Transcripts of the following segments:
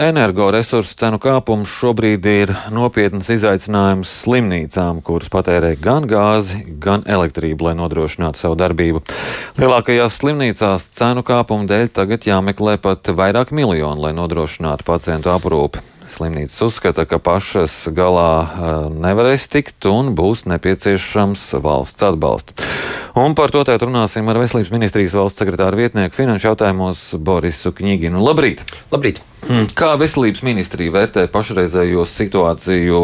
Energoresursu cenu kāpums šobrīd ir nopietns izaicinājums slimnīcām, kuras patērē gan gāzi, gan elektrību, lai nodrošinātu savu darbību. Lielākajās slimnīcās cenu kāpuma dēļ tagad jāmeklē pat vairāk miljonu, lai nodrošinātu pacientu aprūpi. Slimnīcas uzskata, ka pašas galā eh, nevarēs tikt un būs nepieciešams valsts atbalsts. Un par to tēt runāsim ar Veselības ministrijas valsts sekretāru vietnieku finanšu jautājumos Borisu Kņiginu. Labrīt! Labrīt! Mm, kā veselības ministrija vērtē pašreizējo situāciju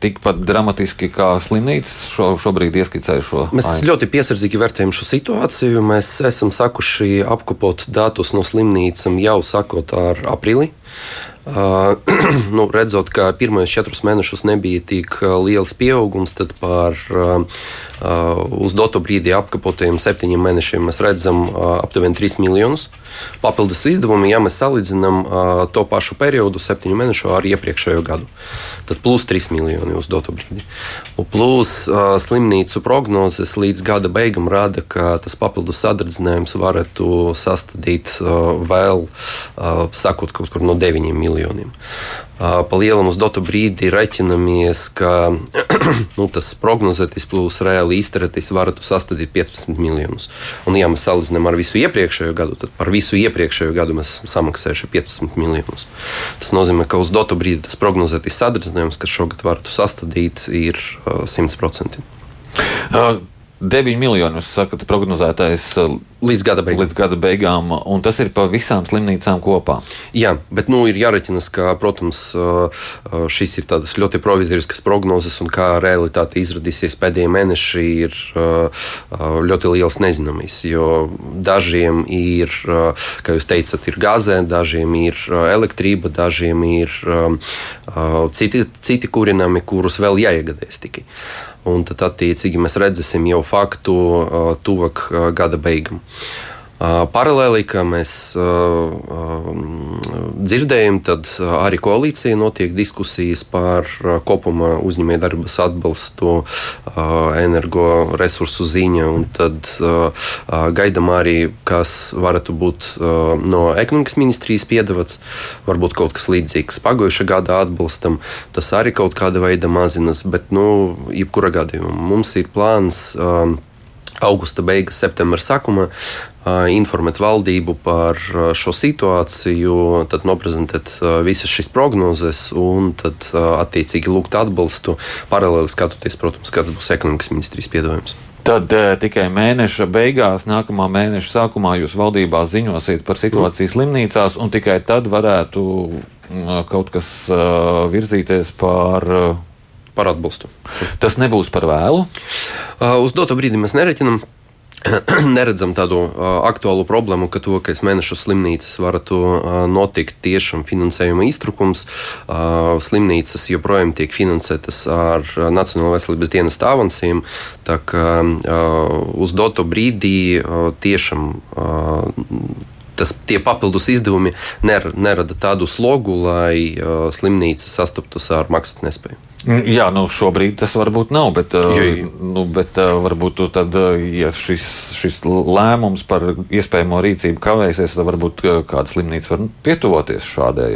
tikpat dramatiski kā slimnīcas šo, šobrīd ieskicēja šo? Mēs ainu. ļoti piesardzīgi vērtējam šo situāciju. Mēs esam sakuši apkopot datus no slimnīcām jau sakot ar aprīli. Uh, nu, redzot, ka pirmajos četrus mēnešus nebija tik liels pieaugums, tad par uh, uz doto brīdi apkapotajiem septiņiem mēnešiem mēs redzam uh, aptuveni 3 miljonus. Papildus izdevumi, ja mēs salīdzinām uh, to pašu periodu, septiņu mēnešu ar iepriekšējo gadu, tad plus 3 miljoni uz doto brīdi. Un plus uh, slimnīcu prognozes līdz gada beigām rāda, ka tas papildus sadardzinājums varētu sastādīt uh, vēl, uh, sakot, kaut kur no 9 miljoniem. Pa lielam uz dotu brīdi reķinamies, ka nu, tas prognozētais plus reāli izturētais varētu sastādīt 15 miljonus. Un, ja mēs salīdzinām ar visu iepriekšējo gadu, tad par visu iepriekšējo gadu mēs esam samaksājuši 15 miljonus. Tas nozīmē, ka uz dotu brīdi tas prognozētais sadarbinājums, kas šogad varētu sastādīt, ir 100%. Uh, 9 miljoni, jūs sakat, prognozētais uh, līdz gada beigām. Līdz gada beigām, un tas ir pa visām slimnīcām kopā. Jā, bet nu, ir jāreķinas, ka, protams, uh, uh, šis ir tādas ļoti provizoriskas prognozes, un kā realitāte izradīsies pēdējie mēneši, ir ļoti liels nezināmais. Jo dažiem ir, kā jūs teicat, ir gāzē, dažiem ir elektrība, dažiem ir citi, citi kurināmi, kurus vēl jāiegādājas tikai un tad attiecīgi mēs redzēsim jau faktu tuvāk gada beigām. Paralēli, kā mēs dzirdējam, tad arī koalīcija notiek diskusijas par kopumā uzņēmējdarbības atbalstu energoresursu ziņā. Tad gaidām arī, kas varētu būt no ekonomikas ministrijas piedāvāts, varbūt kaut kas līdzīgs pagājušā gada atbalstam. Tas arī kaut kāda veida mazinas, bet, nu, jebkurā gadījumā mums ir plāns augusta beigas, septembra sākuma informēt valdību par šo situāciju, tad noprezentēt visas šīs prognozes un tad attiecīgi lūgt atbalstu, paralēli skatoties, protams, kāds būs ekonomikas ministrijas piedāvājums. Tad e, tikai mēneša beigās, nākamā mēneša sākumā jūs valdībā ziņosiet par situāciju slimnīcās, un tikai tad varētu kaut kas uh, virzīties par. Uh, par atbalstu. Tas nebūs par vēlu? Uh, uz doto brīdi mēs nereķinām. neredzam tādu uh, aktuālu problēmu, ka ka mēnešu slimnīcas varētu uh, notikt tiešām finansējuma iztrukums. Uh, slimnīcas joprojām tiek finansētas ar Nacionālo veselības dienas avansiem. Tā kā uz doto brīdī tiešām. Tas, tie papildus izdevumi ner, nerada tādu slogu, lai uh, slimnīca sastaptos ar maksātnespēju. Mm, jā, nu šobrīd tas varbūt nav, bet, uh, nu, bet uh, varbūt tad, uh, ja šis, šis lēmums par iespējamo rīcību kavēsies, tad varbūt kāda slimnīca var pietuvoties šādai,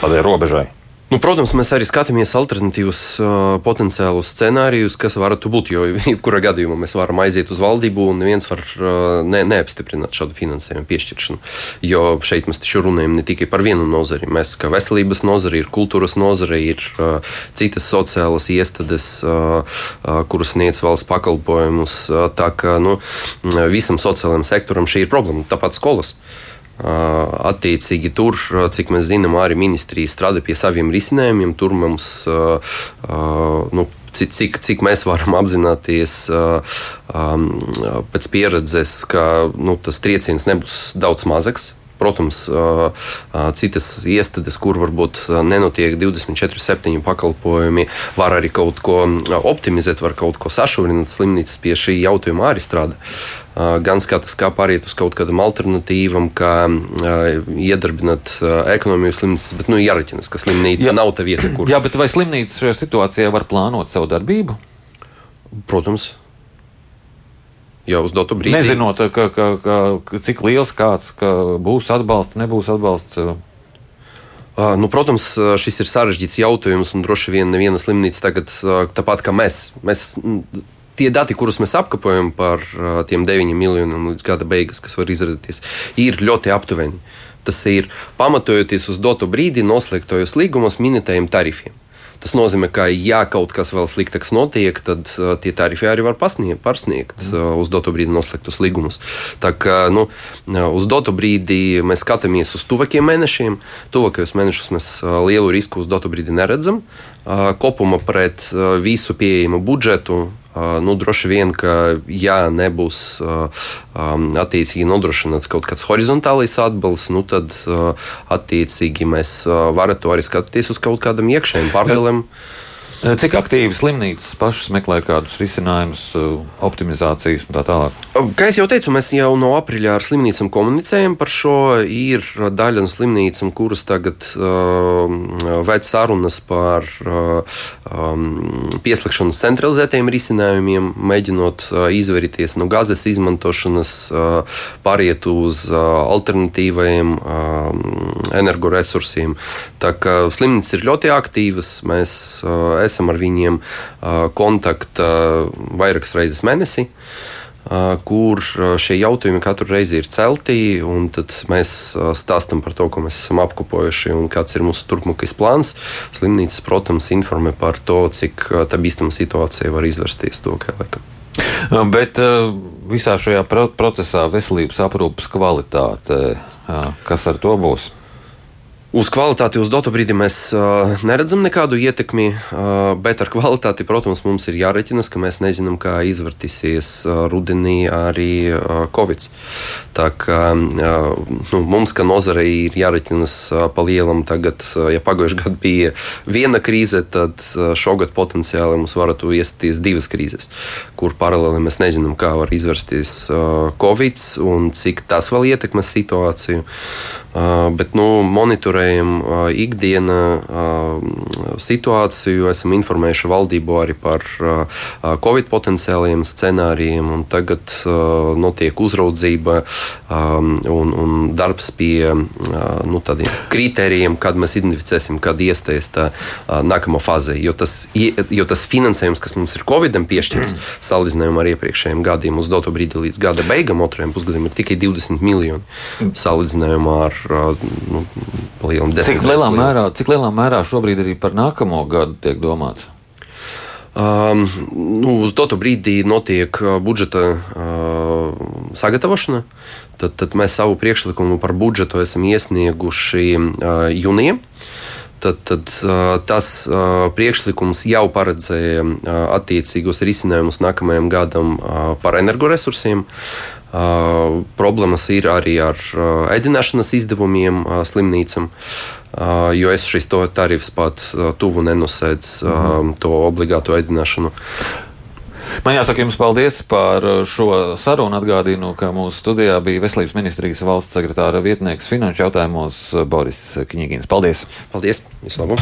šādai robežai. Nu, protams, mēs arī skatāmies alternatīvus uh, potenciālus scenārijus, kas varētu būt. Jo, jebkurā gadījumā mēs varam aiziet uz valdību, un neviens var uh, ne, neapstiprināt šādu finansējumu piešķiršanu. Jo šeit mēs taču runājam ne tikai par vienu nozari. Mēs kā veselības nozari, ir kultūras nozare, ir uh, citas sociālas iestādes, kuras sniedz valsts pakalpojumus. Tā kā nu, visam sociālajam sektoram šī ir problēma. Tāpat skolas. Uh, Attiecīgi, tur, cik mēs zinām, arī ministrija strādā pie saviem risinājumiem. Tur mums, nu, cik, cik mēs varam apzināties pēc pieredzes, ka nu, tas trieciens nebūs daudz mazāks. Protams, citas iestādes, kur varbūt nenotiek 24, 7 pakalpojumi, var arī kaut ko optimizēt, var kaut ko sašaurināt. Slimnīcas pie šī jautājuma arī strādā gan skatās, kā pāriet uz kaut kādam alternatīvam, kā iedarbināt ekonomiju slimnīcas, bet nu, jāreķinas, ka slimnīca jā. nav tā vieta, kur. Jā, bet vai slimnīca šajā situācijā var plānot savu darbību? Protams. Jau uz dotu brīdi. Nezinot, ka, ka, ka, cik liels kāds ka būs atbalsts, nebūs atbalsts. Nu, protams, šis ir sarežģīts jautājums, un droši vien neviena slimnīca tagad, tāpat kā mēs, mēs tie dati, kurus mēs apkopojam par tiem 9 miljoniem līdz gada beigas, kas var izrādīties, ir ļoti aptuveni. Tas ir pamatojoties uz dotu brīdi noslēgtojos līgumos minētajiem tarifiem. Tas nozīmē, ka, ja kaut kas vēl sliktāks notiek, tad uh, tie tarifi arī var pasniegt, pārsniegt uh, uz doto brīdi noslēgtos līgumus. Tā kā nu, uh, uz doto brīdi mēs skatāmies uz tuvākiem mēnešiem. Tuvākajos mēnešos mēs uh, lielu risku uz doto brīdi neredzam. Uh, kopumā pret uh, visu pieejamu budžetu nu, droši vien, ka ja nebūs attiecīgi nodrošināts kaut kāds horizontālais atbalsts, nu, tad attiecīgi mēs varam to arī skatīties uz kaut kādam iekšējiem pārdalēm. Ja. Cik aktīvi slimnīcas pašas meklē kādus risinājumus, optimizācijas un tā tālāk? Kā jau teicu, mēs jau no aprīļa ar slimnīcām komunicējam par šo. Ir daļa no slimnīcām, kuras tagad uh, veic sarunas par uh, um, pieslēgšanas centralizētiem risinājumiem, mēģinot uh, izvairīties no gazas izmantošanas, uh, pāriet uz uh, alternatīviem uh, energoresursiem. Tā kā slimnīcas ir ļoti aktīvas. Mēs, uh, esam ar viņiem kontaktā vairākas reizes mēnesī kur šie jautājumi katru reizi ir celti. Tad mēs stāstām par to, ko mēs esam apkopojuši un kāds ir mūsu turpmākais plāns. Slimnīcas, protams, informē par to, cik tā bīstama situācija var izvērsties to, kā laikam. Bet visā šajā procesā veselības aprūpas kvalitāte, kas ar to būs? Uz kvalitāti uz dotu brīdi mēs uh, neredzam nekādu ietekmi, uh, bet ar kvalitāti, protams, mums ir jāreķinas, ka mēs nezinām, kā izvērtīsies uh, rudenī arī uh, Covid. Tā kā uh, nu, mums, kā nozarei, ir jāreķinas uh, pa lielam. Tagad, uh, ja pagājušajā gadā bija viena krīze, tad uh, šogad potenciāli mums varētu iestāties divas krīzes, kur paralēli mēs nezinām, kā var izvērsties uh, Covid un cik tas vēl ietekmēs situāciju. Bet nu, monitorējam ikdienā situāciju, esam informējuši valdību arī par Covid potenciāliem scenārijiem. Tagad notiek uzraudzība un, un darbs pie nu, tādiem kritērijiem, kad mēs identificēsim, kad iestājas tā nākamā fāze. Jo tas, jo tas finansējums, kas mums ir Covidam piešķirts, salīdzinājumā ar iepriekšējiem gadiem, uz doto brīdi līdz gada beigām, otrajam pusgadam, ir tikai 20 miljoni salīdzinājumā ar nu, lielām desmitiem. Cik lielā mērā, cik lielā mērā šobrīd arī par nākamo gadu tiek domāts? Um, nu, uz dotu brīdi notiek budžeta uh, sagatavošana. Tad, tad mēs savu priekšlikumu par budžetu esam iesnieguši uh, jūnijā. Tad, tad uh, tas uh, priekšlikums jau paredzēja uh, attiecīgos risinājumus nākamajam gadam uh, par energoresursiem. Uh, problēmas ir arī ar uh, ēdināšanas izdevumiem uh, slimnīcām, jo es šīs tarifus pat tuvu nenosēdz mm. to obligāto ēdināšanu. Man jāsaka jums paldies par šo sarunu. Atgādinu, ka mūsu studijā bija Veselības ministrijas valsts sekretāra vietnieks finanšu jautājumos Boris Kņīgins. Paldies! Paldies! Vislabāk!